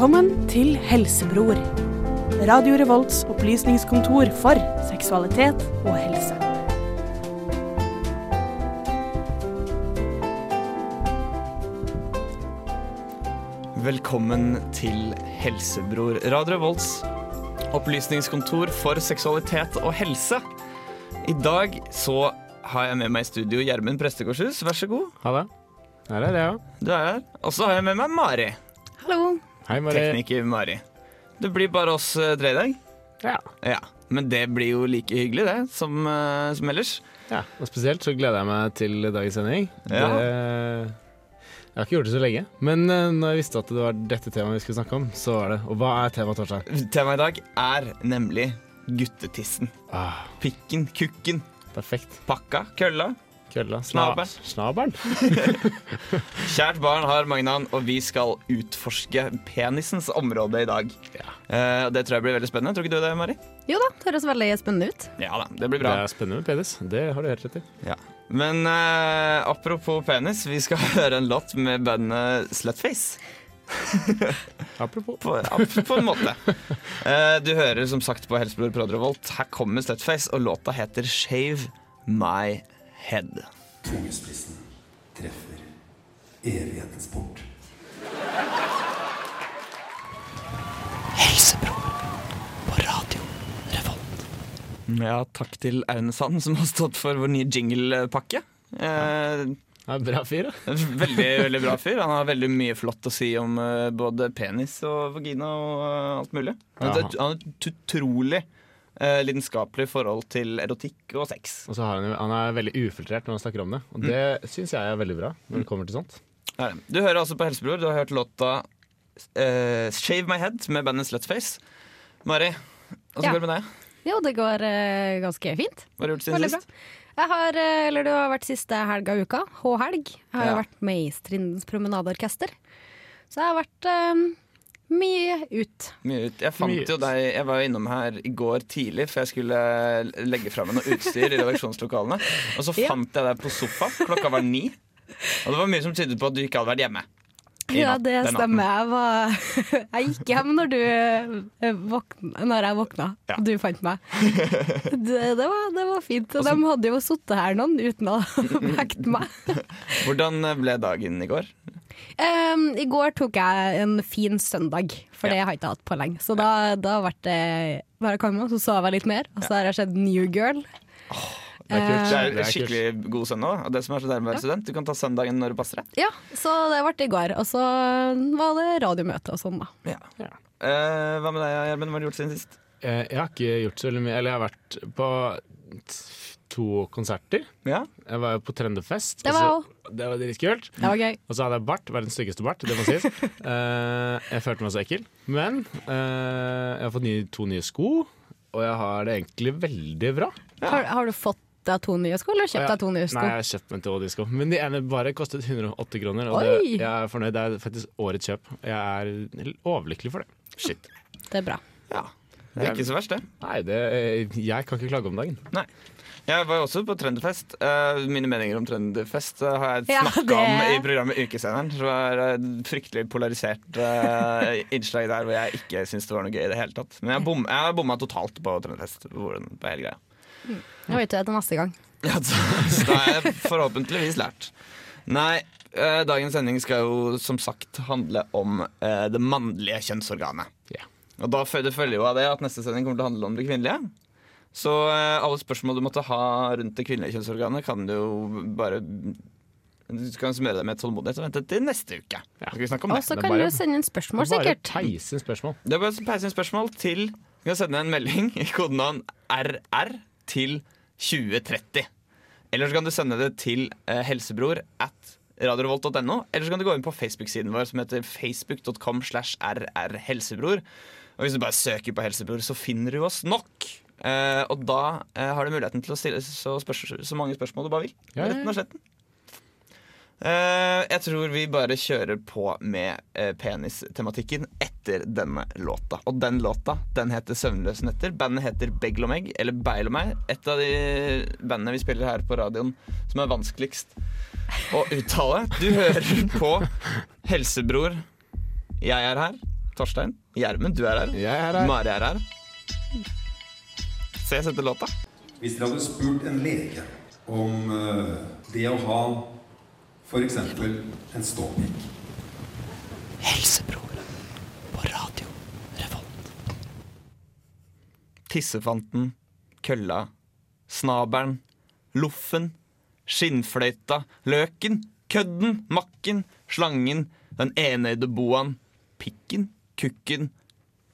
Velkommen til Helsebror. Radio Revolts opplysningskontor for seksualitet og helse. Velkommen til Helsebror. Radio Revolts opplysningskontor for seksualitet og helse. I dag så har jeg med meg i studio Gjermund Prestegårdshus. Vær så god. Ha det. Her er det, ja. Du er her. Og så har jeg med meg Mari. Hallo. Hei, Mari. Tekniker Mari. Det blir bare oss eh, tre i dag. Ja. Ja, Men det blir jo like hyggelig, det, som, eh, som ellers. ja. Og spesielt så gleder jeg meg til dagens sending. Ja. Det, jeg har ikke gjort det så lenge, men eh, når jeg visste at det var dette temaet vi skulle snakke om, så var det Og hva er temaet, Torstein? Temaet i dag er nemlig guttetissen. Ah, Pikken, kukken, perfekt. pakka, kølla. Kølla. Snabelen. Snabelen. Kjært barn har mange navn, og vi skal utforske penisens område i dag. Ja. Eh, det tror jeg blir veldig spennende. Tror ikke du det, Mari? Jo da, det høres veldig spennende ut. Ja da, det blir Det er spennende med penis. Det har du helt rett i. Ja. Men eh, apropos penis, vi skal høre en låt med bandet Slutface. Apropos. På, ja, på en måte. Eh, du hører som sagt på Helsebror på Her kommer Slutface, og låta heter Shave My Head. Tungespissen treffer evighetens port. På Radio Revolt. Ja, takk til Aune Sand, som har stått for vår nye jinglepakke. Eh, Ja, bra fyr, da. veldig, veldig bra fyr. Han har veldig mye flott å si om eh, både penis og vagina og eh, alt mulig. Han er et utrolig eh, lidenskapelig forhold til erotikk og sex. Og så har han, han er veldig ufiltrert når han snakker om det, og det syns jeg er veldig bra når det kommer til sånt. Det det. Du hører altså på Helsebror. Du har hørt låta eh, Shave My Head med bandet Slutface. Mari, åssen Ja. går det med deg? Jo, det går eh, ganske fint. Hva har du gjort siden bra. sist? Jeg har, eh, eller det har vært siste helg av uka, H-helg. Jeg har jo vært med i Strindens promenadeorkester. Så jeg har vært eh, mye ut. Mye ut. Jeg fant Mye jo deg Jeg var jo innom her i går tidlig, for jeg skulle legge fra meg noe utstyr i redaksjonslokalene. Og så Ja. fant jeg deg på sofa. Klokka var ni. Og det var mye som tydet på at du ikke hadde vært hjemme. Ja, det stemmer. Jeg, var, jeg gikk hjem når, du, eh, våkna, når jeg våkna, Ja. og du fant meg. Det, det, var, det var fint. Og de hadde jo sittet her noen uten å vekte meg. Hvordan ble dagen i går? Um, I går tok jeg en fin søndag, for det har jeg ikke hatt på lenge. Så da, da ble det bare å komme, så sov jeg litt mer. Og så har jeg sett New Girl. Det er kult. Det er Det er kult. skikkelig god søndag. Og det som er så deilig med å være student, du kan ta søndagen når det passer deg. Ja, så det ble i går. Og så var det radiomøte og sånn, da. Ja. Ja. Eh, hva med deg, Gjermund? Hva har du gjort siden sist? Uh, Jeg har ikke gjort så veldig mye. Eller jeg har vært på to konserter. Ja? Jeg var jo på Trendefest. Det var så- Det var dritkult. Og så hadde jeg bart. Verdens styggeste bart, det må sies. uh, jeg følte meg så ekkel. Men eh, jeg har fått nye, to nye sko, og jeg har det egentlig veldig bra. Har, har du fått deg to nye sko, eller kjøpt deg to nye sko? Nei, jeg har kjøpt meg to nye sko. Men de ene bare kostet 108 kroner, og det, jeg er fornøyd. Det er faktisk årets kjøp. Jeg er overlykkelig for det. Shit. Det er bra. Ja. Det er ikke så verst, det. Nei, det, jeg kan ikke klage om dagen. Nei. Jeg var jo også på Trønderfest. Eh, mine meninger om Trønderfest eh, har jeg Ja, om i programmet Ukesenderen. Så det var et fryktelig polarisert eh, innslag der hvor jeg ikke syntes det var noe gøy i det hele tatt. Men jeg, bom, jeg har bomma totalt på Trønderfest. På hele greia. Nå vet du det til neste gang. Ja, så, så da har jeg forhåpentligvis lært. Nei, eh, dagens sending skal jo som sagt handle om eh, det mannlige kjønnsorganet. Yeah. Og da følger, det følger jo av det at neste sending kommer til å handle om det kvinnelige. Så eh, alle spørsmål du måtte ha rundt det kvinnelige kjønnsorganet, kan du jo bare Du kan smøre deg med tålmodighet og vente til neste uke. Ja. Og så kan bare- du sende inn spørsmål, Bare sikkert. peise inn spørsmål. Det er bare å peise inn spørsmål til Du kan sende en melding i kodenavn RR til 2030. Eller så kan du sende det til eh, helsebror at radiorevolt.no. Eller så kan du gå inn på Facebook-siden vår som heter facebook.com slash rrhelsebror. Og hvis du bare søker på Helsebror, så finner du oss nok. Eh, og da eh, har du muligheten til å stille så, så mange spørsmål du bare vil. Ja, ja, ja. Retten og sletten. Eh, jeg tror vi bare kjører på med uh, penistematikken etter denne låta. Og den låta den heter 'Søvnløse netter'. Bandet heter Beglomeg, eller Beil og meg. Et av de bandene vi spiller her på radioen som er vanskeligst å uttale. Du hører på Helsebror. Jeg er her. Torstein. Gjermund, du er her. Jeg er her. Mari er her. Se, jeg setter låta. Hvis dere hadde spurt en lege om eh, det å ha f.eks. en ståpikk Helsebror på radio Revolt. Tissefanten, kølla, snabelen, loffen, skinnfløyta, løken, kødden, makken, slangen, den enøyde boaen, pikken, kukken,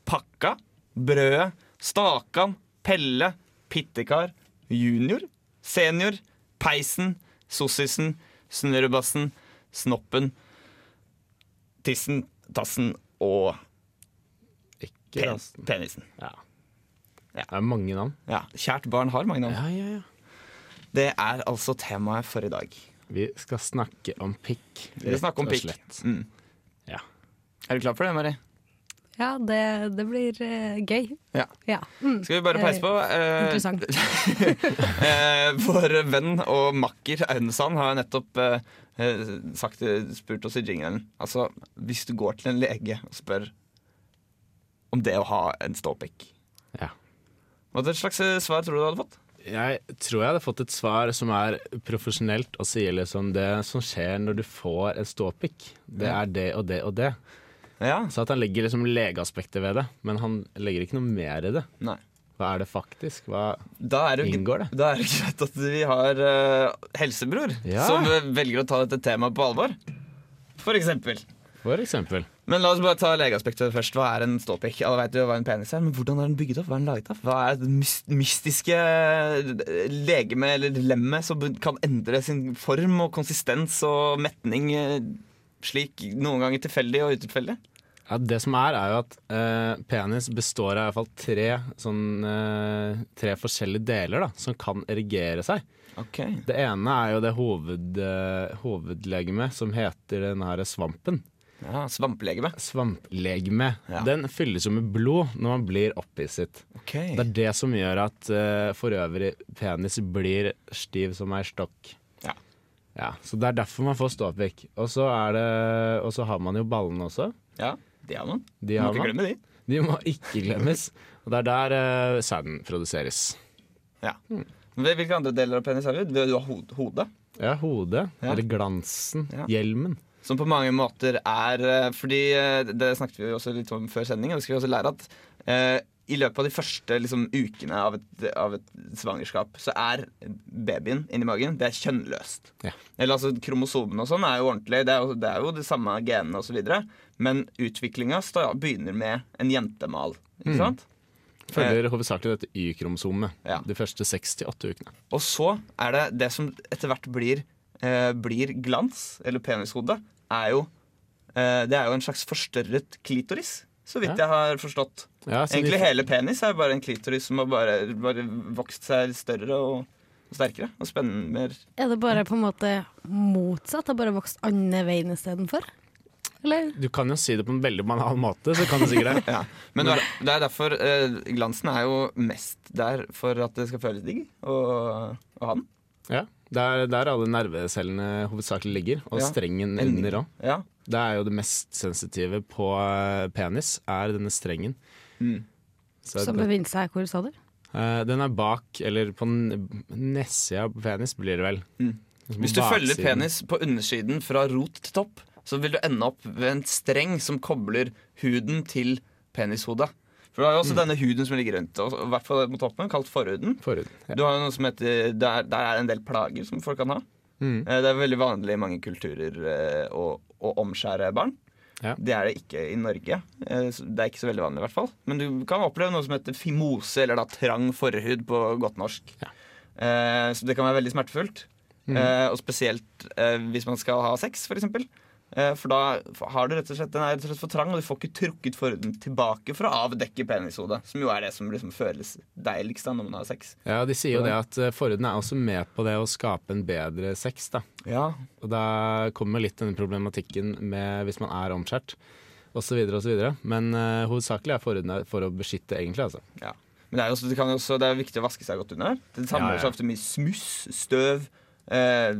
pakka, brødet, stakan, pelle, pittekar, junior, senior, peisen, sossisen, snørrebassen, snoppen, tissen, tassen og Ikke pen rasten. penisen. Ja. Ja. Det er mange navn. Ja, Kjært barn har mange navn. Ja, ja, ja. Det er altså temaet for i dag. Vi skal snakke om pikk. Vi skal snakke om pikk. Mm. Ja. Er du klar for det, Mari? Ja, det, det blir uh, gøy. Ja. Ja. Mm. Skal vi bare peise på? Eh, Interessant. eh, vår venn og makker Aunesand har nettopp eh, eh, sagt, spurt oss i jinglen Altså, hvis du går til en lege og spør om det å ha en ståpikk, Ja. hva slags eh, svar tror du du hadde fått? Jeg tror jeg hadde fått et svar som er profesjonelt og sier liksom det som skjer når du får en ståpikk. Det er det og det og det. Ja, Så at han legger liksom legeaspektet ved det, men han legger ikke noe mer i det. nei Hva er det faktisk? Hva det Inngår det? Da er det greit at vi har uh, helsebror Ja. som eh, velger å ta dette temaet på alvor. For eksempel. For eksempel. Men la oss bare ta legeaspektet først. Hva er en ståpikk? Alle vet jo hva en penis er, men hvordan er den bygget opp? Hva er den laget av? Hva er det mystiske legeme eller lemmet som kan endre sin form og konsistens og metning eh, slik noen ganger tilfeldig og utilfeldig? Ja, det som er, er jo at eh, penis består av i hvert fall tre, sånn, eh, tre forskjellige deler da, som kan erigere seg. Ok. Det ene er jo det hoved, eh, hovedlegemet som heter den her svampen. Ja, Svamplegeme. Svamplegeme. Ja. Den fylles jo med blod når man blir opphisset. Ok. Det er det som gjør at eh, for øvrig penis blir stiv som ei stokk. Ja. Så det er derfor man får ståpikk. Og så er det Og så har man jo ballene også. Ja, de har man. De Må ikke man. glemme de. De må ikke glemmes. Og det er der uh, sæden produseres. Ja. Hvilke andre deler av penis har vi? Du har hod hodet. Ja, hodet. Ja. Eller glansen. Ja. Hjelmen. Som på mange måter er eh, Fordi eh, det snakket vi også litt om før sending, og det skal vi også lære at eh, i løpet av de første liksom, ukene av et, av et svangerskap, så er babyen inni magen det er kjønnløst. Ja. Eller altså Kromosomene og sånn er jo ordentlig, det er jo, det er jo de samme genene osv. Men utviklinga begynner med en jentemal. Ikke Mm. sant? Følger hovedsakelig dette Y-kromosomet Ja. de første seks til åtte ukene. Og så er det det som etter hvert blir, eh, blir glans, eller penishode, er jo eh, Det er jo en slags forstørret klitoris, så vidt Ja. jeg har forstått. Ja, så de Egentlig hele penis er jo bare en klitoris som har bare, bare vokst seg større og sterkere. Og spennende mer Er det bare på en måte motsatt? Det har bare vokst andre veien istedenfor? Eller? Du kan jo si det på en veldig banal måte, så kan du sikkert det. ja. Men det er, er derfor eh, glansen er jo mest der for at det skal føles digg å ha den. Ja, det er der alle nervecellene hovedsakelig ligger, og Ja. strengen En- under òg. Ja. Det er jo det mest sensitive på eh, penis, er denne strengen. Mm. Så Som befinner seg hvor, sa du? eh, den er bak, eller på nedsida på penis, blir det vel. Mm. Hvis du følger penis på undersiden fra rot til topp, så vil du ende opp ved en streng som kobler huden til penishodet. For du har jo også denne huden som ligger rundt, og i hvert fall mot toppen, kalt forhuden. Forhuden. Ja. Du har jo noe som heter, der, der er en del plager som folk kan ha. Mm. Eh, Det er veldig vanlig i mange kulturer eh, å, å omskjære barn. Ja. Det er det ikke i Norge. Eh, Det er ikke så veldig vanlig, i hvert fall. Men du kan oppleve noe som heter fimose, eller da trang forhud på godt norsk. Ja. Eh, Så det kan være veldig smertefullt. Mm. Eh, og spesielt eh, hvis man skal ha sex. Eh, for da har du rett og slett den er rett og slett for trang, og du får ikke trukket forhuden tilbake for å avdekke penishodet. Som jo er det som liksom føles deiligst da når man har sex. ja, de sier jo det at eh, forhuden er også med på det å skape en bedre sex, da. Ja, Og da kommer litt denne problematikken med hvis man er omskjært, osv., osv. Men uh, hovedsakelig er forhuden der for å beskytte, egentlig, altså. Ja. Men det er, også, det, kan også, det er viktig å vaske seg godt under. Det samler Ja, ja. seg ofte mye smuss, støv, eh,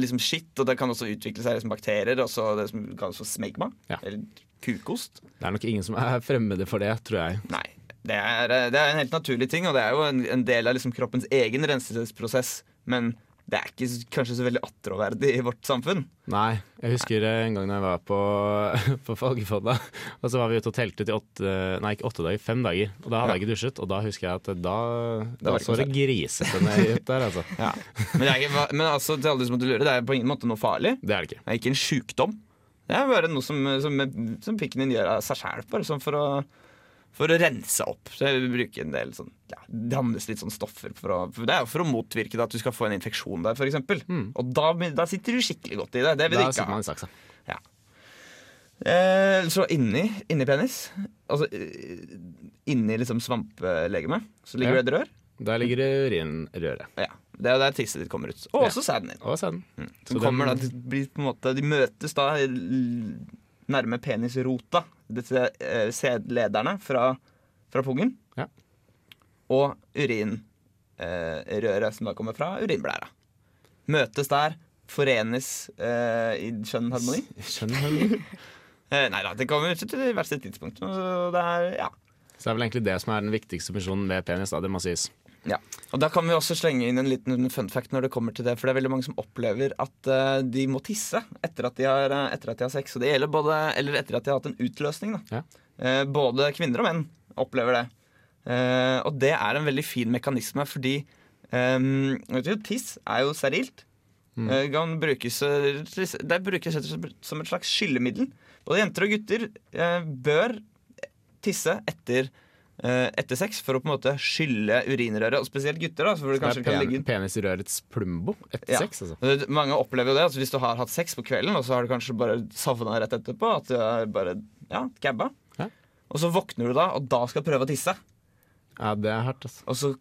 liksom skitt, og det kan også utvikle seg liksom bakterier, og så det som kalles for smegma. Ja. Eller kukost. Det er nok ingen som er fremmede for det, tror jeg. Nei. Det er, eh, det er en helt naturlig ting, og det er jo en, en del av liksom kroppens egen renselsesprosess. Men det er ikke kanskje så veldig attråverdig i vårt samfunn. Nei, jeg husker en gang da jeg var på, på Folgefonna, og så var vi ute og teltet i åtte, nei ikke åtte dager, fem dager. Og da hadde jeg ikke dusjet, og da husker jeg at da, da var så det grisete ut der, altså. Ja. Men, det er ikke, men altså, til alle som måtte lure, det er på ingen måte noe farlig. Det er det ikke. Det er ikke en sjukdom. Det er bare noe som, som, som pikken din gjør av seg sjæl, bare sånn for å, for å rense opp. Så jeg bruker en del sånn ja, Dannes litt sånn stoffer for å for Det er jo for å motvirke det at du skal få en infeksjon der, f.eks. Og da, da sitter du skikkelig godt i det. Det vil du ikke ha. man saksa. Eh, så inni, inni penis, altså eh, inni liksom svampelegemet, så ligger Ja. det et rør. Der ligger det urinrøret. Ja, Det er der tisset ditt kommer ut. Og Ja. også sæden din. Og sæden. Mm. Så kommer da, de, blir måte, de møtes da nærme penisrota, disse eh, sædlederne fra, fra pungen. Ja. Og urinrøret eh, som da kommer fra urinblæra. Møtes der, forenes eh, i skjønn harmoni. Skjønn harmoni? Eh, nei da, det kommer ikke til hvert sitt tidspunkt. Så det er, ja. Så det er vel egentlig det som er den viktigste funksjonen ved penis, da, det må sies. Ja. Og da kan vi også slenge inn en liten fun fact når det kommer til det. For det er veldig mange som opplever at uh, de må tisse etter at de har, eh, etter at de har sex. Og det gjelder både, eller etter at de har hatt en utløsning. Ja. Uh, både kvinner og menn opplever det. Uh, og det er en veldig fin mekanisme fordi um, vet du, tiss er jo sterilt. Mm. Kan brukes, det brukes som et slags skyllemiddel. Både jenter og gutter bør tisse etter, eh, etter sex for å på en måte skylle urinrøret. Og spesielt gutter, da. Så hvor det Det kanskje er kan Penis i penisrørets plumbo etter Ja. sex, altså. Mange opplever jo det. Altså hvis du har hatt sex på kvelden, og så har du kanskje bare savna rett etterpå, at du er bare ja, gabba. Ja. Og så våkner du da, og da skal du prøve å tisse. Ja, det er hardt, altså. Og så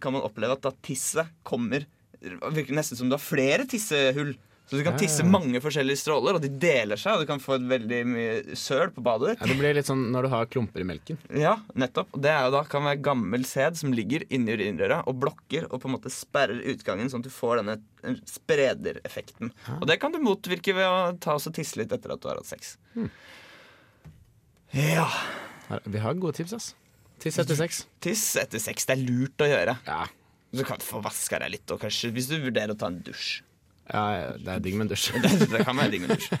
kan man oppleve at da tisset kommer Virker nesten som du har flere tissehull. Så du kan Ja, ja, tisse ja. mange forskjellige stråler, og de deler seg. Og du kan få veldig mye søl på badet ditt. Ja, det blir litt sånn når du har klumper i melken. Ja, nettopp. Og det er jo da kan være gammel sæd som ligger inni urinrøret og blokker og på en måte sperrer utgangen, sånn at du får denne spredereffekten. spredereffekten. Og det kan du motvirke ved å ta oss og tisse litt etter at du har hatt sex. Ja. Vi har gode tips, ass. Tiss etter sex. Tiss etter sex. Det er lurt å gjøre. Ja. Så kan du få vaska deg litt, og kanskje hvis du vurderer å ta en dusj. Ja, det er digg med en dusj. Det, det kan være digg med dusj.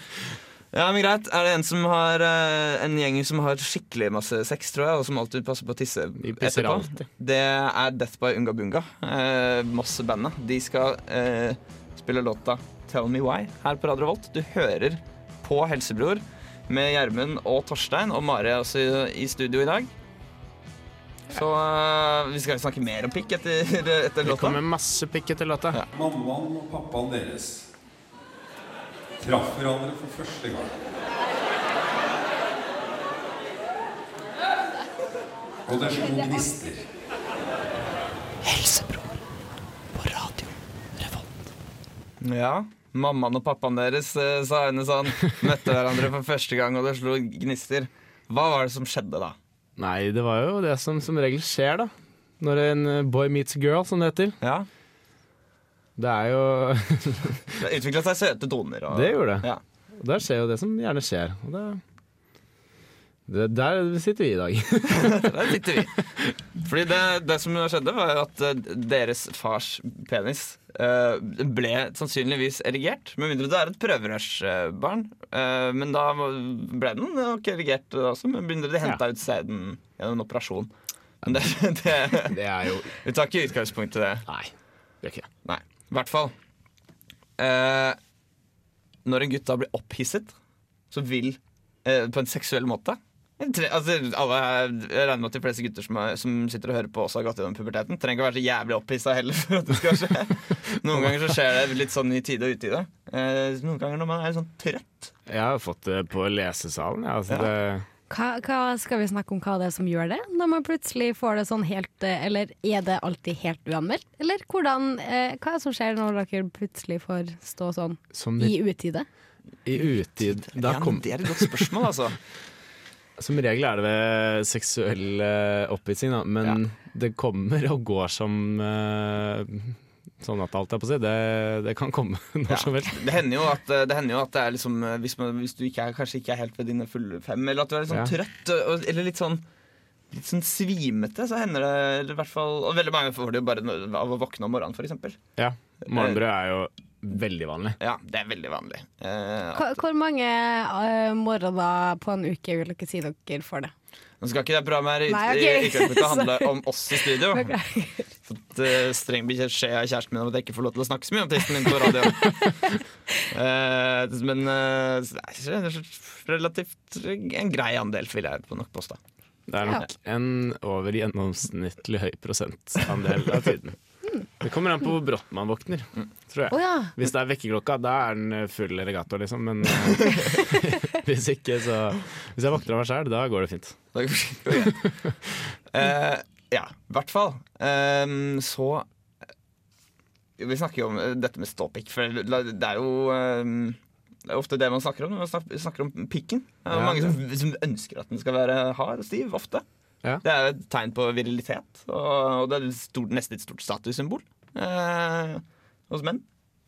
Ja, men greit. Er det en som har eh, En gjeng som har skikkelig masse sex, tror jeg, og som alltid passer på å tisse De etterpå? alltid. Det er Death by Unga Bunga. Eh, Moss-bandet. De skal eh, spille låta Tell Me Why her på Radio Volt. Du hører på Helsebror med Gjermund og Torstein, og Mari også i, i studio i dag. Så uh, vi skal snakke mer om pikk etter, etter Det kommer masse pikk etter låta. Ja. Mammaen og pappaen deres traff hverandre for første gang. Og det slo gnister. Helsebroen på radio Ja, mammaen og pappaen deres, eh, sa henne sånn. Møtte hverandre for første gang, og det slo gnister. Hva var det som skjedde da? Nei, det var jo det som som regel skjer, da. Når en eh, boy meets girl, som det heter. Ja, Det er jo Det utvikla seg søte toner. Og, Det gjorde det. Ja. Der skjer jo det som gjerne skjer. Og det, det, der sitter vi i dag. Der sitter vi. Fordi det, det som skjedde, var at eh, deres fars penis eh, ble sannsynligvis erigert. Med mindre det er et prøverørsbarn. Eh, men da ble den nok erigert også, med mindre de henta ut sæden gjennom en operasjon. Men det, det, Det er jo vi tar ikke utgangspunkt i det. Nei, det gjør ikke det. I hvert fall. Når en gutt da blir opphisset, så vil På en seksuell måte tre, altså, alle, jeg regner med at de fleste gutter som, er, som sitter og hører på, også har gått gjennom puberteten. Trenger ikke å være så jævlig opphissa heller for at det skal skje. Noen ganger så skjer det litt sånn i tide og utide. Eh, noen ganger når man er litt sånn trøtt. Jeg har fått det på lesesalen. Ja, altså Ja. det, Hva, hva skal vi snakke om hva det er som gjør det? Når man plutselig får det sånn helt eh, Eller er det alltid helt uanmeldt? Eller hvordan, eh, hva er det som skjer når dere plutselig får stå sånn som i i, utide? i utide da Ja, det er et godt spørsmål, altså. Som regel er det ved seksuell eh, opphissing, da, men det kommer og går som uh, sånn at alt er på si, det, det kan komme når Ja. som helst. Det hender jo at det, hender jo at det er liksom eh, hvis, man, hvis du ikke er, kanskje ikke er helt ved dine fulle fem, eller at du er litt sånn Ja. trøtt eller litt sånn Litt sånn svimete, så hender det eller i hvert fall Og veldig mange får det jo bare av å våkne om morgenen, f.eks. Ja. Morgenbrød er jo veldig vanlig. Ja, det er veldig vanlig. Eh, Hvor, hvor mange uh, morgener på en uke vil dere si dere får det? Nå skal ikke det programmet her i Nei, i- ok. i handle om oss i studio. Beklager. Fått uh, streng beskjed av kjæresten min om at jeg ikke får lov til å snakke så mye om tissen min på radio. uh, men uh, det er relativt en grei andel, vil jeg på nok påstå. Det er nok en over gjennomsnittlig høy prosentandel av tiden. Det kommer an på hvor brått man våkner, tror jeg. Oh, ja. Hvis det er vekkerklokka, da er den full legato, liksom. Men eh, hvis ikke, så Hvis jeg våkner av meg sjæl, da går det fint. Eh, ja, i hvert fall. Um, så eh, Vi snakker jo om eh, dette med ståpikk, for det er jo um det er ofte det man snakker om når man snakker om pikken. Det er Ja, mange som, som ønsker at den skal være hard og stiv, ofte. Ja. Det er et tegn på virilitet, og, det er stort, nesten et stort statussymbol eh, hos menn.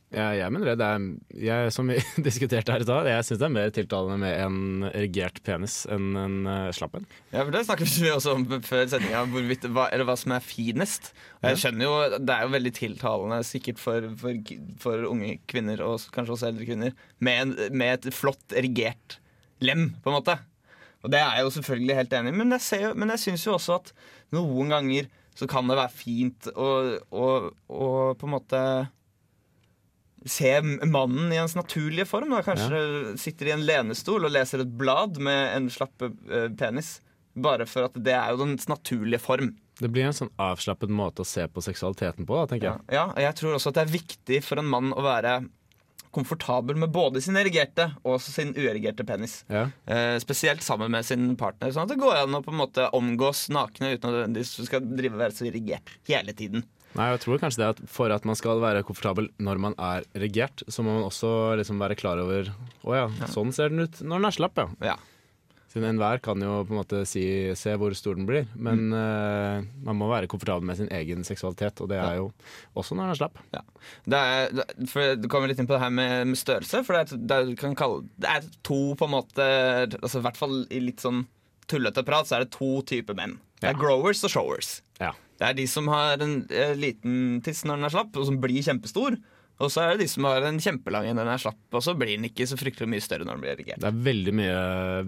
Ja, jeg mener det. det er, jeg, som vi diskuterte her i dag, jeg syns det er mer tiltalende med en erigert penis enn en uh, slapp en. Ja, for Det snakket vi også om før sendinga, eller hva som er finest. Jeg skjønner jo, Det er jo veldig tiltalende sikkert for, for, for unge kvinner, og kanskje også eldre kvinner, med, en, med et flott erigert lem, på en måte. Og det er jeg jo selvfølgelig helt enig i, men jeg, ser men jeg syns jo også at noen ganger så kan det være fint å, å, å på en måte se mannen i hans naturlige form. Da. Kanskje sitter i en lenestol og leser et blad med en slapp eh, penis. Bare for at det er jo dens naturlige form. Det blir en sånn avslappet måte å se på seksualiteten på, da, tenker Ja, jeg. ja, og jeg tror også at det er viktig for en mann å være komfortabel med både sin erigerte og sin uerigerte penis. Ja. Eh, spesielt sammen med sin partner, sånn at det går an å på en måte omgås nakne uten at du skal drive og være så erigert hele tiden. Nei, jeg tror kanskje det at For at man skal være komfortabel når man er regert, så må man også liksom være klar over Å ja, sånn ser den ut når den er slapp, ja. Ja. Siden enhver kan jo på en måte si, se hvor stor den blir. Men eh, man må være komfortabel med sin egen seksualitet, og det er jo også når den er slapp. Ja. Det, er, for du kommer litt inn på det her med, med størrelse. For det er, det, kan kalle, det er to på en måte altså I hvert fall i litt sånn tullete prat, så er det to typer menn. Det er Ja. growers og showers. Ja. Det er de som har en en liten tiss når den er slapp, og som blir kjempestor. Og så er det de som har en kjempelang en den er slapp, og så blir den ikke så fryktelig mye større når den blir erigert. Det er veldig mye,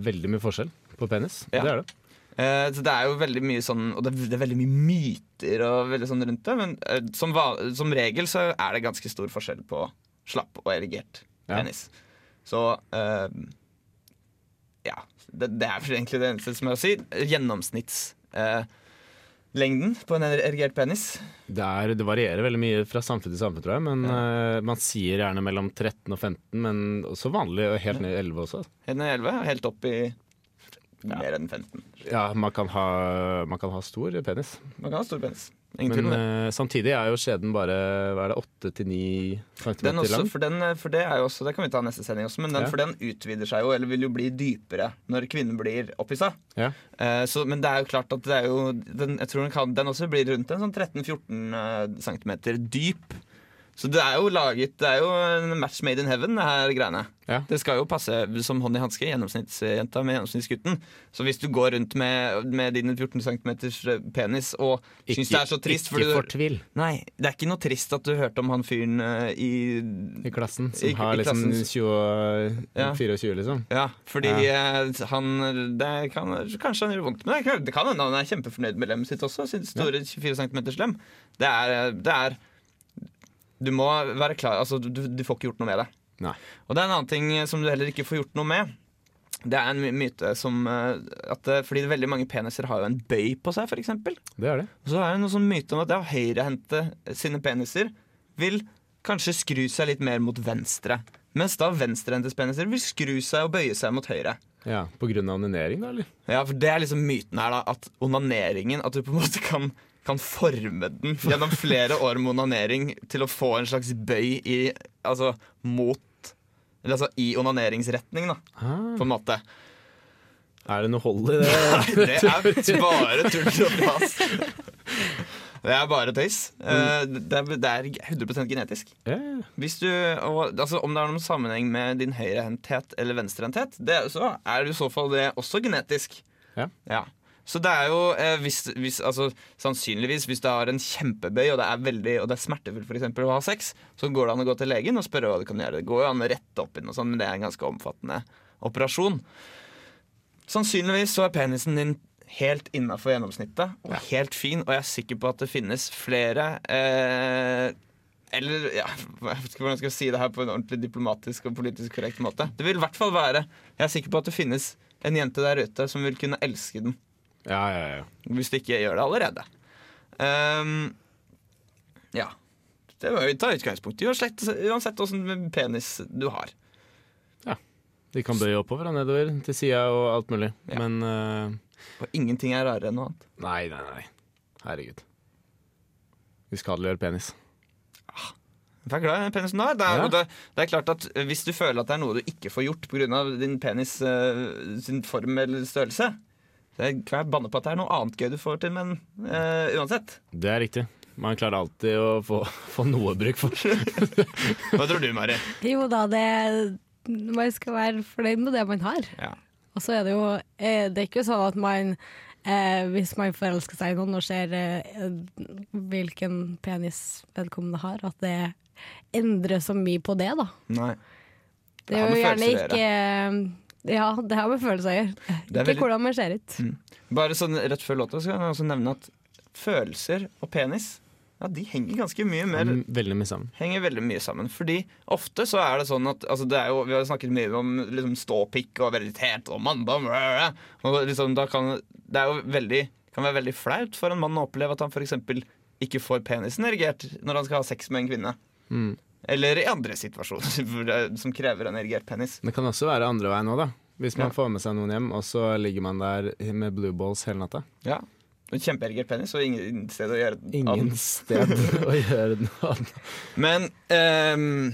veldig mye forskjell på penis. Ja. Det er det. Eh, så det er jo veldig mye sånn Og det, det er veldig mye myter og veldig sånn rundt det, men eh, som, som regel så er det ganske stor forskjell på slapp og erigert Ja. penis. Så eh, ja. Det, det er egentlig det eneste som er å si. Gjennomsnittslengden på en erigert penis. Det, er, det varierer veldig mye fra samfunn til samfunn, tror jeg. Men eh, man sier gjerne mellom 13 og 15, men også vanlig helt ned i 11 også. Helt ned i 11, helt opp i mer enn 15. Ja, man kan ha, man kan ha stor penis. Man kan ha stor penis. Ingen Men uh, eh, samtidig er jo skjeden bare hva er det, 8-9 cm lang. for, den, for det er jo også Det kan vi ta neste sending også, men den, Ja. for den utvider seg jo, eller vil jo bli dypere når kvinnen blir opphissa. Ja. Uh, så, men det er jo klart at det er jo den, Jeg tror den, kan, den også blir rundt en sånn 13-14 cm dyp. Så det er jo laget Det er jo en match made in heaven, det her greiene. Ja. Det skal jo passe som hånd i hanske, gjennomsnittsjenta med gjennomsnittsgutten. Så hvis du går rundt med, med din 14 cm penis og syns det er så trist ikke fortvil Nei, det er ikke noe trist at du hørte om han fyren eh, i i klassen, som I- har i liksom klassen. 20, Ja. 24, liksom. Ja, fordi ja. han det kan, Kanskje han gjør vondt, men det, kan- det kan hende han er kjempefornøyd med lemmet sitt også. Sin store 24 cm lem. Det er, det er Du må være klar Altså, du, du får ikke gjort noe med det. Nei. Og det er en annen ting som du heller ikke får gjort noe med. Det er en myte som eh, at, eh, Fordi veldig mange peniser har jo en bøy på seg, f.eks. Det er det. Og så er det noen sånn myte om at ja, høyrehendte sine peniser vil kanskje skru seg litt mer mot venstre. Mens da venstrehendtes peniser vil skru seg og bøye seg mot høyre. Ja, På grunn av onanering, da, eller? Ja, for Det er liksom myten her, da. At onaneringen At du på en måte kan, kan forme den gjennom flere år med onanering til å få en slags bøy i Altså mot Eller altså i onaneringsretning, da. Ah, På en måte. er det noe hold i det? Nei, det er bare tull og fjas. Det er bare tøys. Eh, det, er, det er 100% genetisk. Ja, ja. Hvis du, og, altså, om det er noen sammenheng med din høyrehendthet eller venstrehendthet, så er det i så fall det også genetisk. Ja. Så det er jo eh, hvis, hvis, altså, Sannsynligvis hvis du har en kjempebøy og det er, veldig, og det er smertefullt for eksempel, å ha sex, så går det an å gå til legen og spørre hva du kan gjøre. Det går jo an å rette opp inn, og sånt, men det er en ganske omfattende operasjon. Sannsynligvis så er penisen din helt innafor gjennomsnittet og helt fin, og jeg er sikker på at det finnes flere eh, Eller ja, jeg vet ikke hvordan jeg skal si det her på en ordentlig diplomatisk og politisk korrekt måte. Det vil i hvert fall være Jeg er sikker på at det finnes en jente der ute som vil kunne elske den. Ja, ja, ja. Hvis de ikke gjør det allerede. Um, ja. Det må vi ta utgangspunkt i, uansett, uansett åssen penis du har. Ja. De kan bøye oppover og nedover, til sida og alt mulig. Ja. Men uh, Og ingenting er rarere enn noe annet. nei, nei, nei. Herregud. Uskadeliggjør penis. Jeg er glad i den penisen du har. Det er, Ja. det, det er klart at Hvis du føler at det er noe du ikke får gjort pga. din penis eh, sin form eller størrelse, kan jeg banne på at det er noe annet gøy du får til, men uh, uansett. Det er riktig. Man klarer alltid å få, få noe bruk for. Hva tror du, Mari? Jo da, det Man skal være fornøyd med det man har. Ja. Og så er det jo eh, Det er ikke sånn at man eh, hvis man forelsker seg i noen og ser eh, hvilken penis vedkommende har, at det endrer så mye på det, da. Nei. Det det er jo gjerne ikke Ja, det har med følelser å gjøre. Ikke veldig- hvordan man ser ut. Bare sånn rett før låta skal jeg også nevne at følelser og penis ja, de henger ganske mye mer Mm, Veldig mye sammen. henger veldig mye sammen. Fordi ofte så er det sånn at altså det er jo, Vi har snakket mye om liksom, ståpikk og veritet og manndom. Og liksom, da kan, det er jo veldig, kan være veldig flaut for en mann å oppleve at han f.eks. ikke får penisen erigert når han skal ha sex med en kvinne. Mm. Eller i andre situasjoner som krever en erigert penis. Det kan også være andre veien òg, da. Hvis man Ja. får med seg noen hjem, og så ligger man der med blue balls hele natta. Ja. En Kjempeerigert penis og ingen sted å gjøre det Ingen sted å gjøre noe annet. Men um,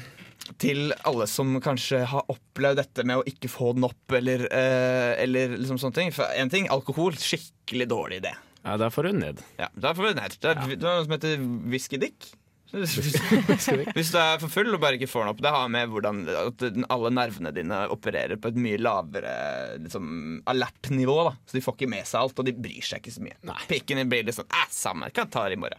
til alle som kanskje har opplevd dette med å ikke få den opp, eller, uh, eller liksom sånne ting. For en ting, alkohol, skikkelig dårlig idé. Ja, da får du ned. Ja, da får vi ned. Det er, er noe som heter whiskydick. Hvis du er for full og bare ikke får den opp. Det har med hvordan at alle nervene dine opererer på et mye lavere liksom, alert nivå. Da. Så de får ikke med seg alt, og de bryr seg ikke så mye. Nei. Pikken din blir litt sånn Æh, samme, kan ta det i morgen.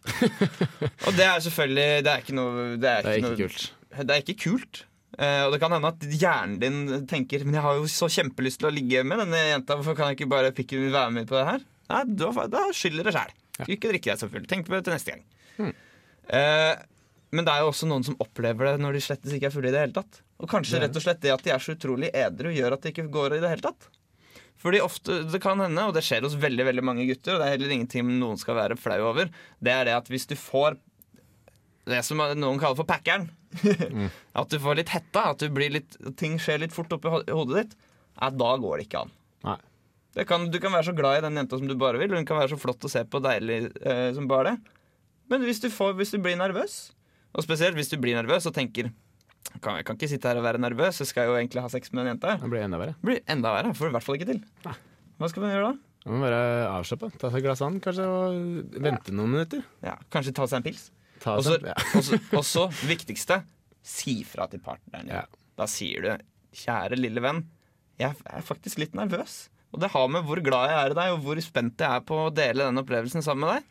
og det er selvfølgelig Det er ikke noe Det er Det er ikke, ikke noe, kult. Det er ikke kult. Uh, og det kan hende at hjernen din tenker Men jeg har jo så kjempelyst til å ligge med denne jenta. Hvorfor kan jeg ikke bare pikken være med på det her? Nei, da, da skylder det sjæl. Ikke drikke deg så full. Tenk på det til neste gang. Eh, men det er jo også noen som opplever det når de slettes ikke er fulle i det hele tatt. Og kanskje rett og slett det at de er så utrolig edru, gjør at det ikke går i det hele tatt. Fordi ofte, det kan hende, og det skjer hos veldig veldig mange gutter, og det er heller ingenting noen skal være flau over, det er det at hvis du får det som noen kaller for packeren, at du får litt hetta, at du blir litt, ting skjer litt fort oppi ho- hodet ditt, ja, da går det ikke an. Nei. Det kan, du kan være så glad i den jenta som du bare vil, og hun kan være så flott å se på deilig eh, som bare det. Men hvis du, får, hvis du blir nervøs, og spesielt hvis du blir nervøs og tenker kan, Jeg kan ikke sitte her og være nervøs, jeg skal jo egentlig ha sex med den jenta. Det blir enda verre. Blir enda verre. Får du i hvert fall ikke til. Hva skal man gjøre da? Man må være avslappa. Ta seg et glass vann, kanskje, og vente noen minutter. Ja, kanskje ta seg en pils. Ta Og så, ja. viktigste, si fra til partneren. Ja. Da sier du 'kjære lille venn, jeg er faktisk litt nervøs'. Og det har med hvor glad jeg er i deg, og hvor spent jeg er på å dele den opplevelsen sammen med deg.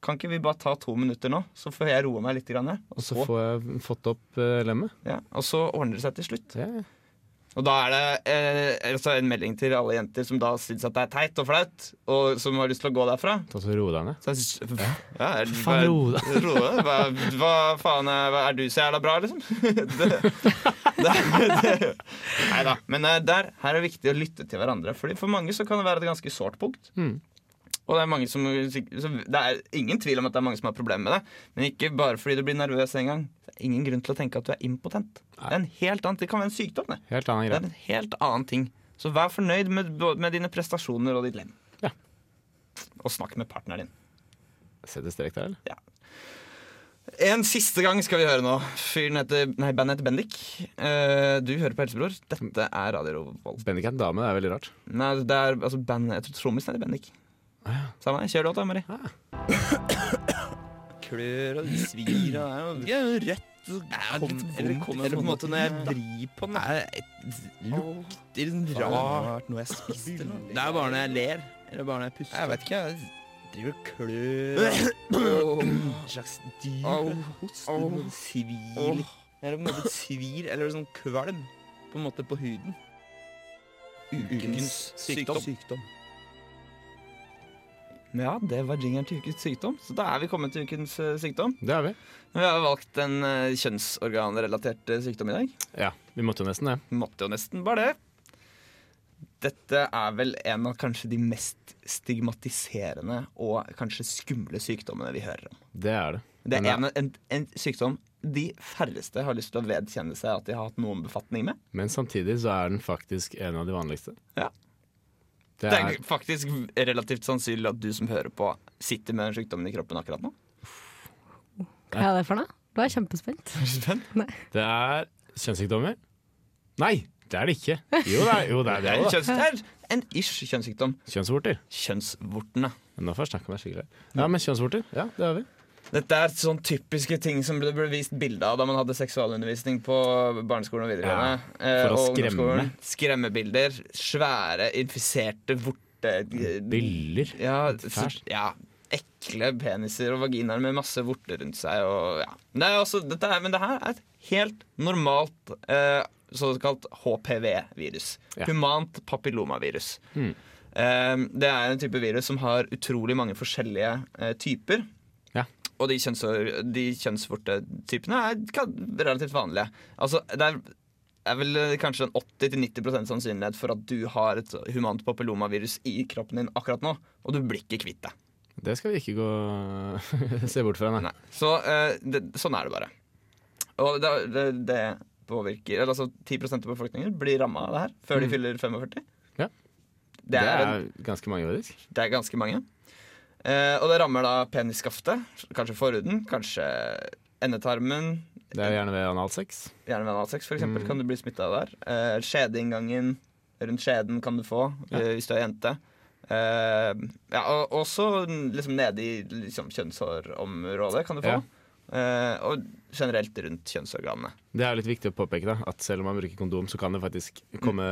Kan ikke vi bare ta to minutter nå, så får jeg roe meg litt? Grann, og, så får jeg fått opp uh, lemmet. ja, og så ordner det seg til slutt. Ja. Og da er det eh, altså en melding til alle jenter som da syns at det er teit og flaut, og som har lyst til å gå derfra. Ta så Ro deg ned. Så jeg synes, ja, er, Faen, ro deg. ro deg. Hva, hva faen er, hva, er du så jævla bra, liksom? nei da. Men eh, der, her er det viktig å lytte til hverandre. Fordi For mange så kan det være et ganske sårt punkt. Mm. Og det er, som, det er ingen tvil om at det er mange som har problemer med det. Men ikke bare fordi du blir nervøs en gang. Det er ingen grunn til å tenke at du er impotent. Det er en helt annen, det kan være en sykdom. Det. Helt annen Det er en helt annen ting. Så vær fornøyd med, med dine prestasjoner og ditt lem. Ja. Og snakk med partneren din. Sette strek der, eller? Ja. En siste gang skal vi høre nå. Fyren heter, nei, Bandet heter Bendik. Uh, du hører på Helsebror. Dette er Radio Revolt. Bendik er en dame, det er veldig rart. Nei, det er altså band, Jeg tror trommisen heter Bendik. Samme det. Kjør låta, Mari. klør og svir og det er jo Det rett. Eller kommer eller på en måte når jeg vrir på den. Det lukter rart noe jeg spiste. Det er bare når jeg ler. Eller bare når jeg puster. Jeg vet ikke, jeg driver og klør En slags dyr Au. host det svir Eller på en måte svir Eller sånn kvalm På en måte på huden Ukens sykdom. Ja, det var jingeren til ukens sykdom Så da er vi kommet til ukens eh, sykdom Det er vi. Vi har valgt en uh, kjønnsorganrelatert eh, sykdom i dag Ja, vi måtte jo nesten det. Måtte jo nesten bare det. Dette er vel en av kanskje de mest stigmatiserende og kanskje skumle sykdommene vi hører om. Det er det. Det er en, en, en sykdom de færreste har lyst til å vedkjenne seg at de har hatt noen befatning med. Men samtidig så er den faktisk en av de vanligste. Ja. Det Det er, er faktisk relativt sannsynlig at du som hører på, sitter med den sykdommen i kroppen akkurat nå. Hva er det for noe? Du er kjempespent. det er kjønnssykdommer. Nei, det er det ikke. Jo, det er, jo, det er Det det er en, kjønns, det er en ish kjønnssykdom. Kjønnsvorter. Kjønnsvortene. Nå får jeg snakke meg skikkelig. Ja, men kjønnsvorter, ja, det har vi. Dette er sånn typiske ting som det ble vist bilde av da man hadde seksualundervisning på barneskolen og videregående. Ja, eh, for å og skremme. Skremmebilder. Svære, infiserte vorte... Biller. Ja, Fælt. ja, ekle peniser og vaginaer med masse vorter rundt seg. Og, ja. det også, dette er, men det her er et helt normalt eh, såkalt HPV-virus. Ja. Humant papillomavirus. Mm. Eh, det er en type virus som har utrolig mange forskjellige eh, typer. Og de, de kjønnsvortetypene er relativt vanlige. Altså, det er, er vel eh, kanskje en 80-90% sannsynlighet for at du har et humant papillomavirus i kroppen din akkurat nå, og du blir ikke kvitt det. Det skal vi ikke gå se bort fra, nei. Nei. Så uh, det, sånn er det bare. Og det, det, det påvirker eller Altså 10% av befolkningen blir ramma av det her før de Mm. fyller 45. Ja. Det er, det er ganske mange, faktisk. det er ganske mange. Eh, og det rammer da penisskaftet, kanskje forhuden, kanskje endetarmen. Det er gjerne ved analsex. Gjerne ved analsex, for eksempel, Mm. kan du bli smitta av der. Eh, skjedeinngangen rundt skjeden kan du få Ja. eh, hvis du er jente. Eh, ja, og også liksom nede i liksom, kjønnshårområdet kan du få. Ja. Eh, og generelt rundt kjønnsorganene. Det er litt viktig å påpeke da, at selv om man bruker kondom, så kan det faktisk komme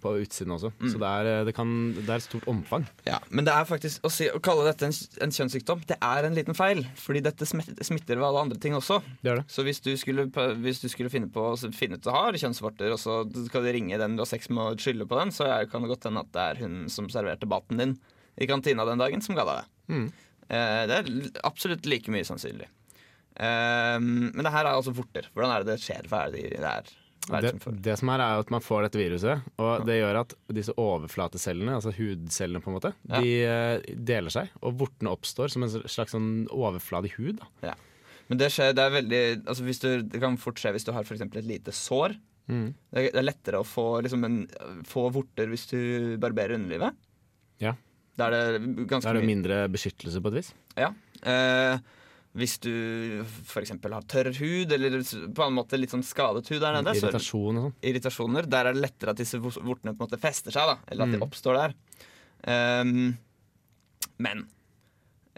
på utsiden også. Mm. Så det er, det, kan, det er et stort omfang. Ja, Men det er faktisk å, si, å kalle dette en, en kjønnssykdom, det er en liten feil. Fordi dette smitter, ved alle andre ting også. Det er det. Så hvis du skulle, hvis du skulle finne på finne ut du har kjønnsvorter, og så skal du ringe den du har sex med og skylde på den, så er, kan det godt hende at det er hun som serverte baten din i kantina den dagen, som ga deg det. Mm. Eh, det er absolutt like mye sannsynlig. Eh, men det her er altså vorter. Hvordan er det det skjer? Hva er det det er? Det Det, som det som er, er at man får dette viruset, og det gjør at disse overflatecellene, altså hudcellene, på en måte, Ja. de eh, deler seg, og vortene oppstår som en slags sånn overfladig hud. Ja. Men det skjer, det er veldig altså hvis du, Det kan fort skje hvis du har for et lite sår. Mm. Det er, det er lettere å få, liksom en, få vorter hvis du barberer underlivet. Ja. Da er det ganske Da er det mindre beskyttelse på et vis. Ja. Eh, hvis du f.eks. har tørr hud, eller på en måte litt sånn skadet hud der nede, så Irritasjon og sånn. irritasjoner, der er det lettere at disse vortene på en måte fester seg, da, eller at de Mm. oppstår der. Um, men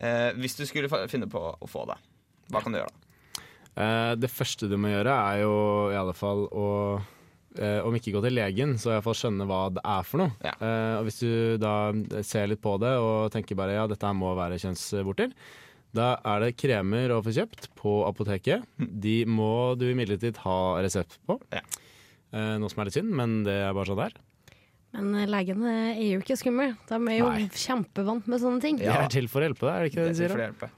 uh, hvis du skulle finne på å få det, hva kan du gjøre da? Uh, det første du må gjøre, er jo i alle fall å uh, om ikke gå til legen, så iallfall skjønne hva det er for noe. Ja. Og hvis du da ser litt på det og tenker bare ja, dette her må være kjønnsvorter, da er det kremer å få kjøpt på apoteket. De må du imidlertid ha resept på. Ja. Eh, noe som er litt synd, men det er bare sånn det er. Men eh, legene er jo ikke skumle. De er jo Nei. kjempevant med sånne ting. De Ja. er til for å hjelpe deg, er det ikke det Det de er sier? for da?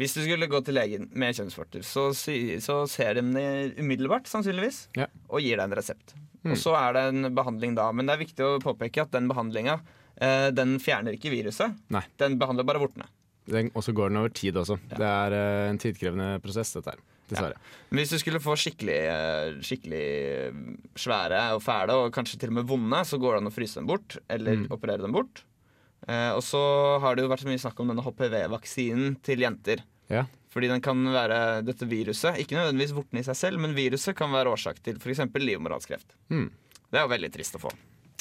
Hvis du skulle gå til legen med kjønnsvorter, så, si, så ser de det umiddelbart, sannsynligvis, Ja. og gir deg en resept. Mm. Og så er det en behandling da, men det er viktig å påpeke at den behandlinga eh, den fjerner ikke viruset. Nei. Den behandler bare vortene. Og så går den over tid også. Ja. Det er uh, en tidkrevende prosess, dette her. Dessverre. Ja. hvis du skulle få skikkelig, eh, skikkelig eh, svære og fæle, og kanskje til og med vonde, så går det an å fryse dem bort, eller Mm. operere dem bort. Uh, og så har det jo vært så mye snakk om denne HPV-vaksinen til jenter. Ja. Fordi den kan være dette viruset, ikke nødvendigvis vorten i seg selv, men viruset kan være årsak til f.eks. livmorhalskreft. Mm. Det er jo veldig trist å få.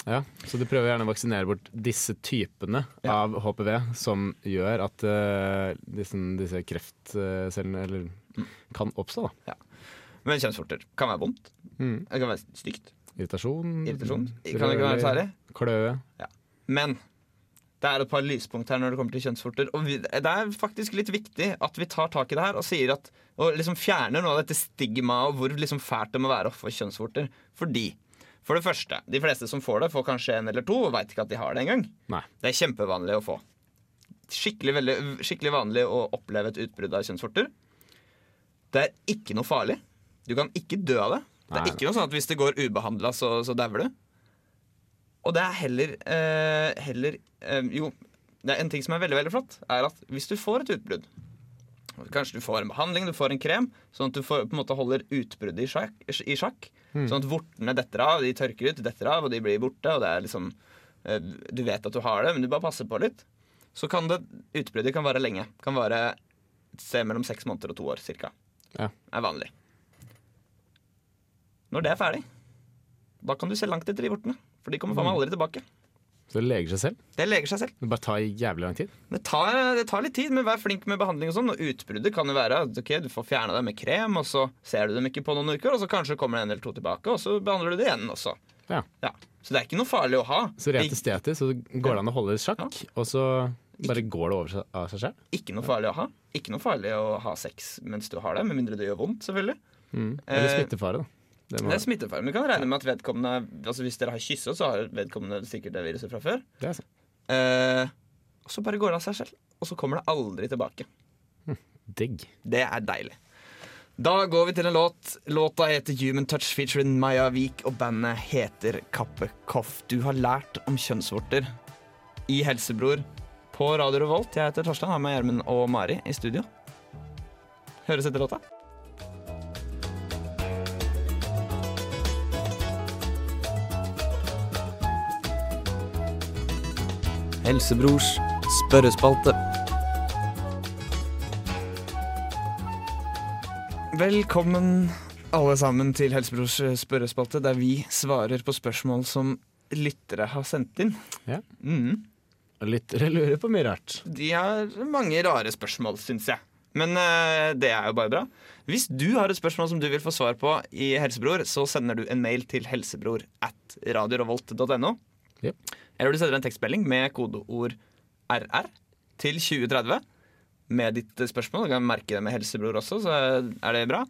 Ja, Så du prøver gjerne å vaksinere bort disse typene Ja. av HPV som gjør at uh, disse, disse kreftcellene eller, kan oppstå. da. Men kjønnsvorter kan være vondt. Mm. Det kan være stygt. Irritasjon. Irritasjon. Det ikke være særlig. Kløe. Men det er et par lyspunkt her når det kommer til kjønnsvorter. Og vi, det er faktisk litt viktig at vi tar tak i det her og sier at Og liksom fjerner noe av dette stigmaet og hvor liksom fælt det må være å få kjønnsvorter. Fordi for det første, de fleste som får det, får kanskje en eller to og veit ikke at de har det engang. Det er kjempevanlig å få. Skikkelig, veldig, skikkelig vanlig å oppleve et utbrudd av kjønnsvorter. Det er ikke noe farlig. Du kan ikke dø av det. Det er Nei. ikke noe sånn at hvis det går ubehandla, så, så dauer du. Og det er heller, eh, heller eh, Jo, det er en ting som er veldig veldig flott, er at hvis du får et utbrudd Kanskje du får en behandling, du får en krem, sånn at du får, på en måte holder utbruddet i sjakk, i sjakk. Sånn at vortene detter av, de tørker ut, detter av, og de blir borte. Og det er liksom eh, Du vet at du har det, men du bare passer på litt. Så kan det utbruddet kan vare lenge. Kan vare et sted mellom seks måneder og to år cirka. Ja. Er vanlig. Når det er ferdig, da kan du se langt etter de vortene. For de kommer faen meg aldri tilbake. Så det leger seg selv. Det leger seg selv. Det bare tar jævlig lang tid. Det tar, det tar litt tid, men vær flink med behandling og sånn. Og utbruddet kan jo være at okay, du får fjerna det med krem, og så ser du dem ikke på noen uker, og så kanskje kommer det en eller to tilbake, og så behandler du det igjen også. Ja. Så det er ikke noe farlig å ha. Så rent estetisk så går det an å holde det i sjakk, og så bare går det over av seg selv. ikke noe farlig å ha. Ikke noe farlig å ha sex mens du har det, med mindre det gjør vondt, selvfølgelig. Mm. Eller smittefare, da. Det Det er smittefare. Men kan regne med at vedkommende Altså Hvis dere har kyssa, så har vedkommende sikkert det viruset fra før. det er sant. Eh, og så bare går det av seg selv. Og så kommer det aldri tilbake. Digg. Det er deilig. Da går vi til en låt. Låta heter Human Touch featuring Maja Vik, og bandet heter Kappekoff. Du har lært om kjønnsvorter i Helsebror på Radio Revolt. Jeg heter Torstein, har med Gjermund og Mari i studio. Høres etter låta. Helsebrors spørrespalte. Velkommen alle sammen til Helsebrors spørrespalte, der vi svarer på spørsmål som lyttere har sendt inn. Ja. Mm. Lyttere lurer på mye rart. De har mange rare spørsmål, syns jeg. Men eh, det er jo bare bra. Hvis du har et spørsmål som du vil få svar på i Helsebror, så sender du en mail til helsebror at radiorevolt.no. Jep. Eller du sender en tekstmelding med kodeord RR til 2030 med ditt spørsmål. Du kan merke det med Helsebror også, så er det bra.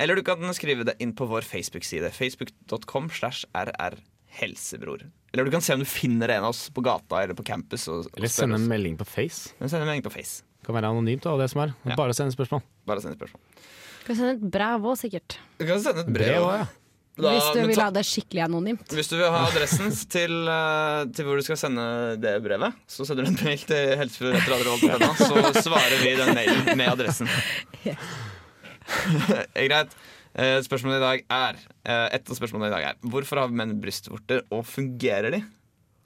Eller du kan skrive det inn på vår Facebook-side. Facebook.com slash rrhelsebror. Eller du kan se om du finner en av oss på gata eller på campus. Og, og Eller sende en melding på Face. Men send en melding på Face. Kan være anonymt, og det som er. Ja. Bare send spørsmål. Bare send spørsmål. Du Kan sende et brev òg, sikkert. Du kan sende et brev. Brev også, ja. Da- Hvis du vil ta- ha det skikkelig anonymt. hvis du vil ha adressen til, eh, til hvor du skal sende det brevet, så sender du en mail til helsebror.no, så svarer vi den mailen med adressen. Greit. Eh, Spørsmålet i dag er eh, Et av spørsmålene i dag er Hvorfor har menn brystvorter, og fungerer de?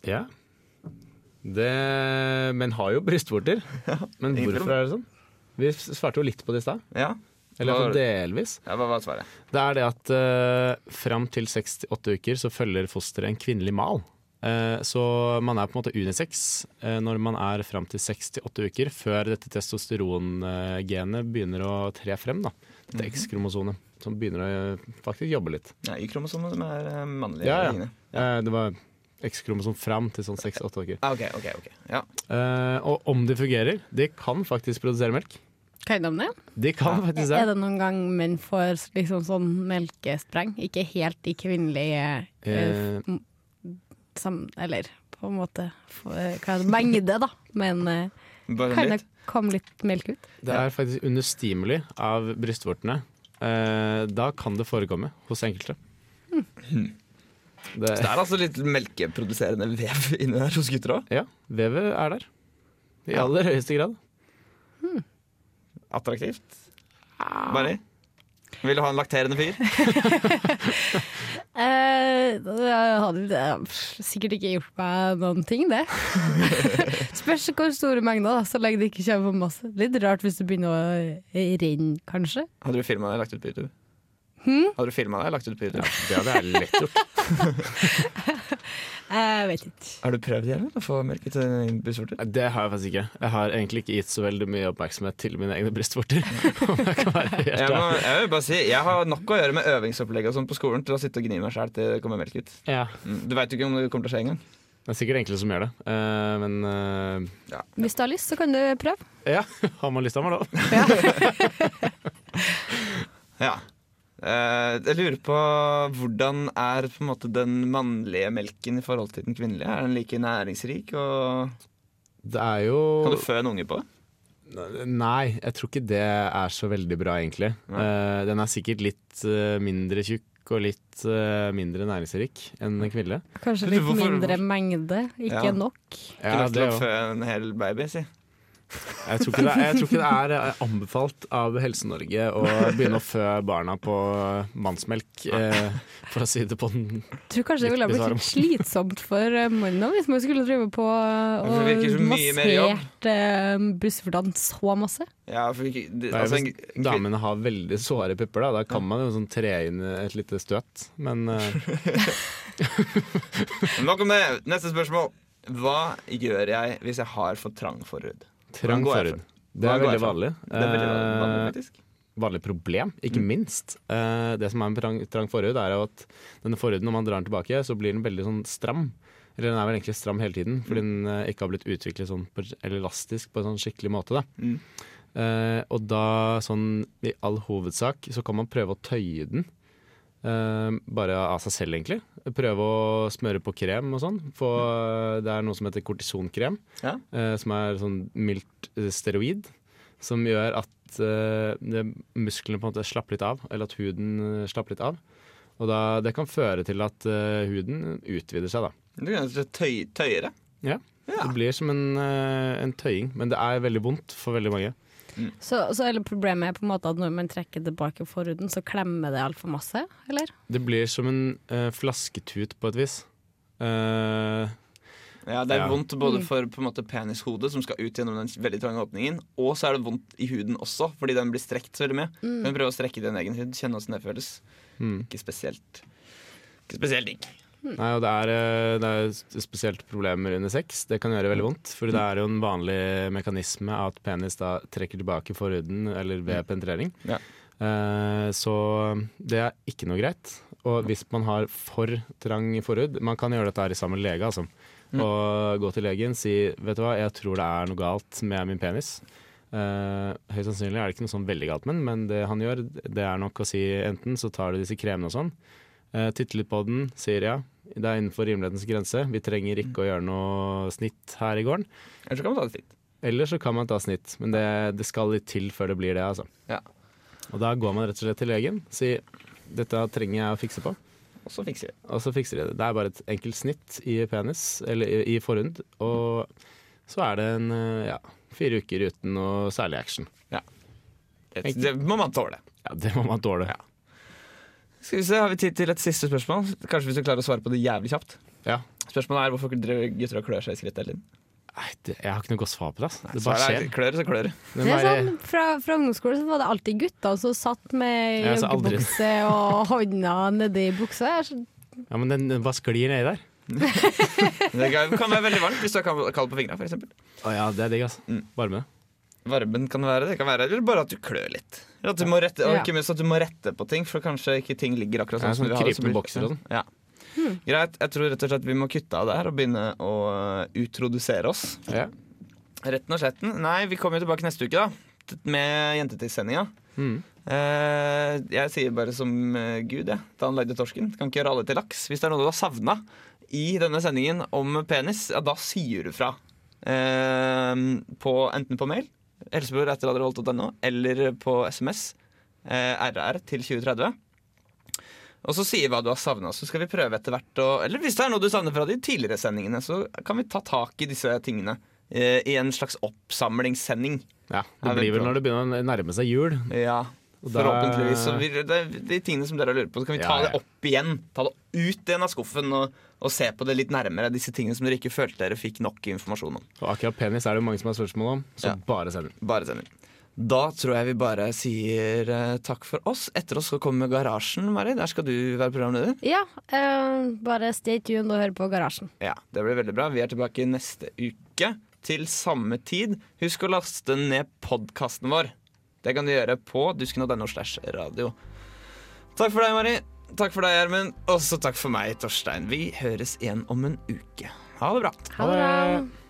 ja. Det, Menn har jo brystvorter. Men hvorfor er det sånn? Vi svarte jo litt på det i stad. Ja. Eller Hva- delvis. ja hva var svaret? Det er det at uh, fram til 68 uker så følger fosteret en kvinnelig mal. Eh, så man er på en måte unisex eh, når man er fram til 68 uker, før dette testosterongenet begynner å tre frem. da. Dette X-kromosonet, som begynner å faktisk jobbe litt. Ja, Y-kromosomet som er mannlige. Ja, ja. Eh, det var X-kromosom fram til sånn 68 uker. Ah, ok, ok, ok. Ja. Og om de fungerer, de kan faktisk produsere melk. Kan de det? De kan faktisk Er det. det noen gang menn får liksom sånn melkespreng? Ikke helt i kvinnelig eh, Eh, sam, Eller på en måte for, hva er det, mengde, da. Men eh, Bare kan det komme litt melk ut? Det er faktisk under stimuli av brystvortene. Eh, da kan det forekomme hos enkelte. Det, Det er altså litt melkeproduserende vev inni der hos gutter òg. ja, vevet er der. I aller høyeste grad. Attraktivt. Mari? Vil du ha en lakterende fyr? Eh, det hadde sikkert ikke gjort meg noen ting, det. Spørs hvor store mengder, da, så lenge det ikke kommer for masse. Litt rart hvis det begynner å renne, kanskje. Hadde du filma det og lagt ut på YouTube? Hadde du filma det og lagt ut på YouTube? Det hadde jeg lett gjort. Jeg vet ikke. Har du prøvd Gjermund, å få melke til din brystvorter? Det har jeg faktisk ikke. Jeg har egentlig ikke gitt så veldig mye oppmerksomhet til mine egne brystvorter. Jeg Jeg, må, jeg vil bare si, jeg har nok å gjøre med øvingsopplegg og sånn på skolen til å sitte og gni meg sjæl til det kommer melk ut. Ja. Mm. Du veit jo ikke om det kommer til å skje engang. Det er sikkert enkle som gjør det, uh, men eh, Hvis du har lyst, så kan du prøve. ja, har man lyst, har man lov. Ja. Eh, jeg lurer på hvordan er på en måte den mannlige melken i forhold til den kvinnelige? Er den like næringsrik? Og Det er jo kan du fø en unge på? Nei, jeg tror ikke det er så veldig bra, egentlig. Eh, den er sikkert litt uh, mindre tjukk og litt uh, mindre næringsrik enn den kvinnelige. Kanskje litt mindre mengde, ikke Ja. nok. Ikke nok til å fø en hel baby, si. Jeg tror, ikke det, jeg tror ikke det er eh, anbefalt av Helse-Norge å begynne å fø barna på eh, mannsmelk, eh, for å si det på den Jeg tror kanskje det ville blitt litt slitsomt for eh, mannen hvis man skulle drive på og massert brystvortene så masse. Ja, for ikke, det, altså, en, damene har veldig såre pupper, da, da kan man jo sånn tre inn et lite støt. Men eh, Nok om det. Neste spørsmål. Hva gjør jeg hvis jeg har for trang forhud? Trang forhud. Det er veldig vanlig. Det er veldig vanlig, Eh, faktisk. vanlig problem, ikke Mm. minst. Eh, det som er med trang, trang forhud, er at denne forhuden, når man drar den tilbake, så blir den veldig sånn stram. Eller den er vel egentlig stram hele tiden, fordi den eh, ikke har blitt utviklet sånn elastisk på en sånn skikkelig måte. Da. Mm. Og da, sånn i all hovedsak, så kan man prøve å tøye den. Eh, bare av seg selv, egentlig. Prøve å smøre på krem og sånn. Få, det er noe som heter kortisonkrem, Ja. uh, som er sånn mildt eh, steroid. Som gjør at eh, det, musklene på en måte slapper litt av, eller at huden slapper litt av. Og da, det kan føre til at huden utvider seg, da. Du kan tøy, tøye det. Ja. Ja. Det blir som en, en tøying, men det er veldig vondt for veldig mange. Så, så hele problemet er på en måte at når man trekker tilbake forhuden, så klemmer det altfor masse, eller? Det blir som en uh, flasketut på et vis. Uh, Ja, Det er Ja. vondt både Mm. for på en måte penishodet, som skal ut gjennom den veldig trange åpningen, og så er det vondt i huden også, fordi den blir strekt så veldig mye. Mm. Men prøv å strekke din egen hud, kjenne åssen det føles. mm. Ikke spesielt Ikke spesielt digg. Nei, og det er, eh, det er spesielt problemer under sex. Det kan gjøre veldig vondt. For det er jo en vanlig mekanisme at penis da trekker tilbake forhuden eller ved penetrering. Ja. Eh, så det er ikke noe greit. Og hvis man har for trang forhud Man kan gjøre dette her i sammen med lege, altså. Og gå til legen si Vet du hva, jeg tror det er noe galt med min penis. Uh, høyst sannsynlig er det ikke noe sånn veldig galt med den, men det han gjør, det er nok å si enten så tar du disse kremene og sånn, uh, titter litt på den, sier ja, det er innenfor rimelighetens grense, vi trenger ikke å gjøre noe snitt her i gården. Eller så kan man ta et snitt. Eller så kan man ta snitt, men det, det skal litt til før det blir det, altså. Ja. Og da går man rett og slett til legen, og sier dette trenger jeg å fikse på, Og så fikser de det. og så fikser de det. Det er bare et enkelt snitt i penis, eller i, i forhud, og så er det en eh, ja, fire uker uten noe særlig action. Det, det må man tåle. Ja, det må man tåle. Ja. Skal vi se, Har vi tid til et siste spørsmål? Kanskje hvis du klarer å svare på det jævlig kjapt. Ja. Spørsmålet er hvorfor gutter og klør seg i skrittet hele tiden. Nei, det, jeg har ikke noe godt svar på det. Altså. Det bare er skjer. klør, så klør det. Er sånn, fra, fra ungdomsskolen så var det alltid gutter som satt med joggebukse og hånda nedi buksa. Ja, men den, den bare sklir nedi der. Det kan kan være veldig varmt hvis du er kald på fingra, f.eks. Å ja, det er digg, altså. Mm. Varme. Varmen kan være det, kan være eller bare at du klør litt. Eller At du må rette, og ikke minst at du må rette på ting, for kanskje ikke ting ligger akkurat sånn som sånn du har ha det. så bokser og sånn. Ja. Greit. Jeg tror rett og slett vi må kutte av der og begynne å utrodusere oss. Ja. Retten og sletten. Nei, vi kommer jo tilbake neste uke, da. Med Jentetidssendinga. Mm. Eh, jeg sier bare som eh, Gud, jeg. Da han lagde torsken. Kan ikke gjøre alle til laks. Hvis det er noe du har savna i denne sendingen om penis, ja, da sier du fra. Eh, på, enten på mail, helsebror.no, eller på SMS, eh, RR til 2030. Og så sier hva du har savna, så skal vi prøve etter hvert å Eller hvis det er noe du savner fra de tidligere sendingene, så kan vi ta tak i disse tingene eh, i en slags oppsamlingssending. ja. Det blir vel når det begynner å nærme seg jul. Ja, forhåpentligvis. Så vi, det de tingene som dere lurer på, så kan vi ta Ja, ja. det opp igjen. Ta det ut igjen av skuffen og, og se på det litt nærmere. Disse tingene som dere ikke følte dere fikk nok informasjon om. Og akkurat penis er det jo mange som har spørsmål om, så Ja. bare send den. Bare send inn. Da tror jeg vi bare sier uh, takk for oss. Etter oss skal komme Garasjen, Mari. Der skal du være programleder. Ja, Uh, bare stay tuned og hør på Garasjen. Ja, Det blir veldig bra. Vi er tilbake neste uke til samme tid. Husk å laste ned podkasten vår. Det kan du gjøre på dusken.no radio. Takk for deg, Mari. Takk for deg, Gjermund. Og så takk for meg, Torstein. Vi høres igjen om en uke. Ha det bra. Ha det bra.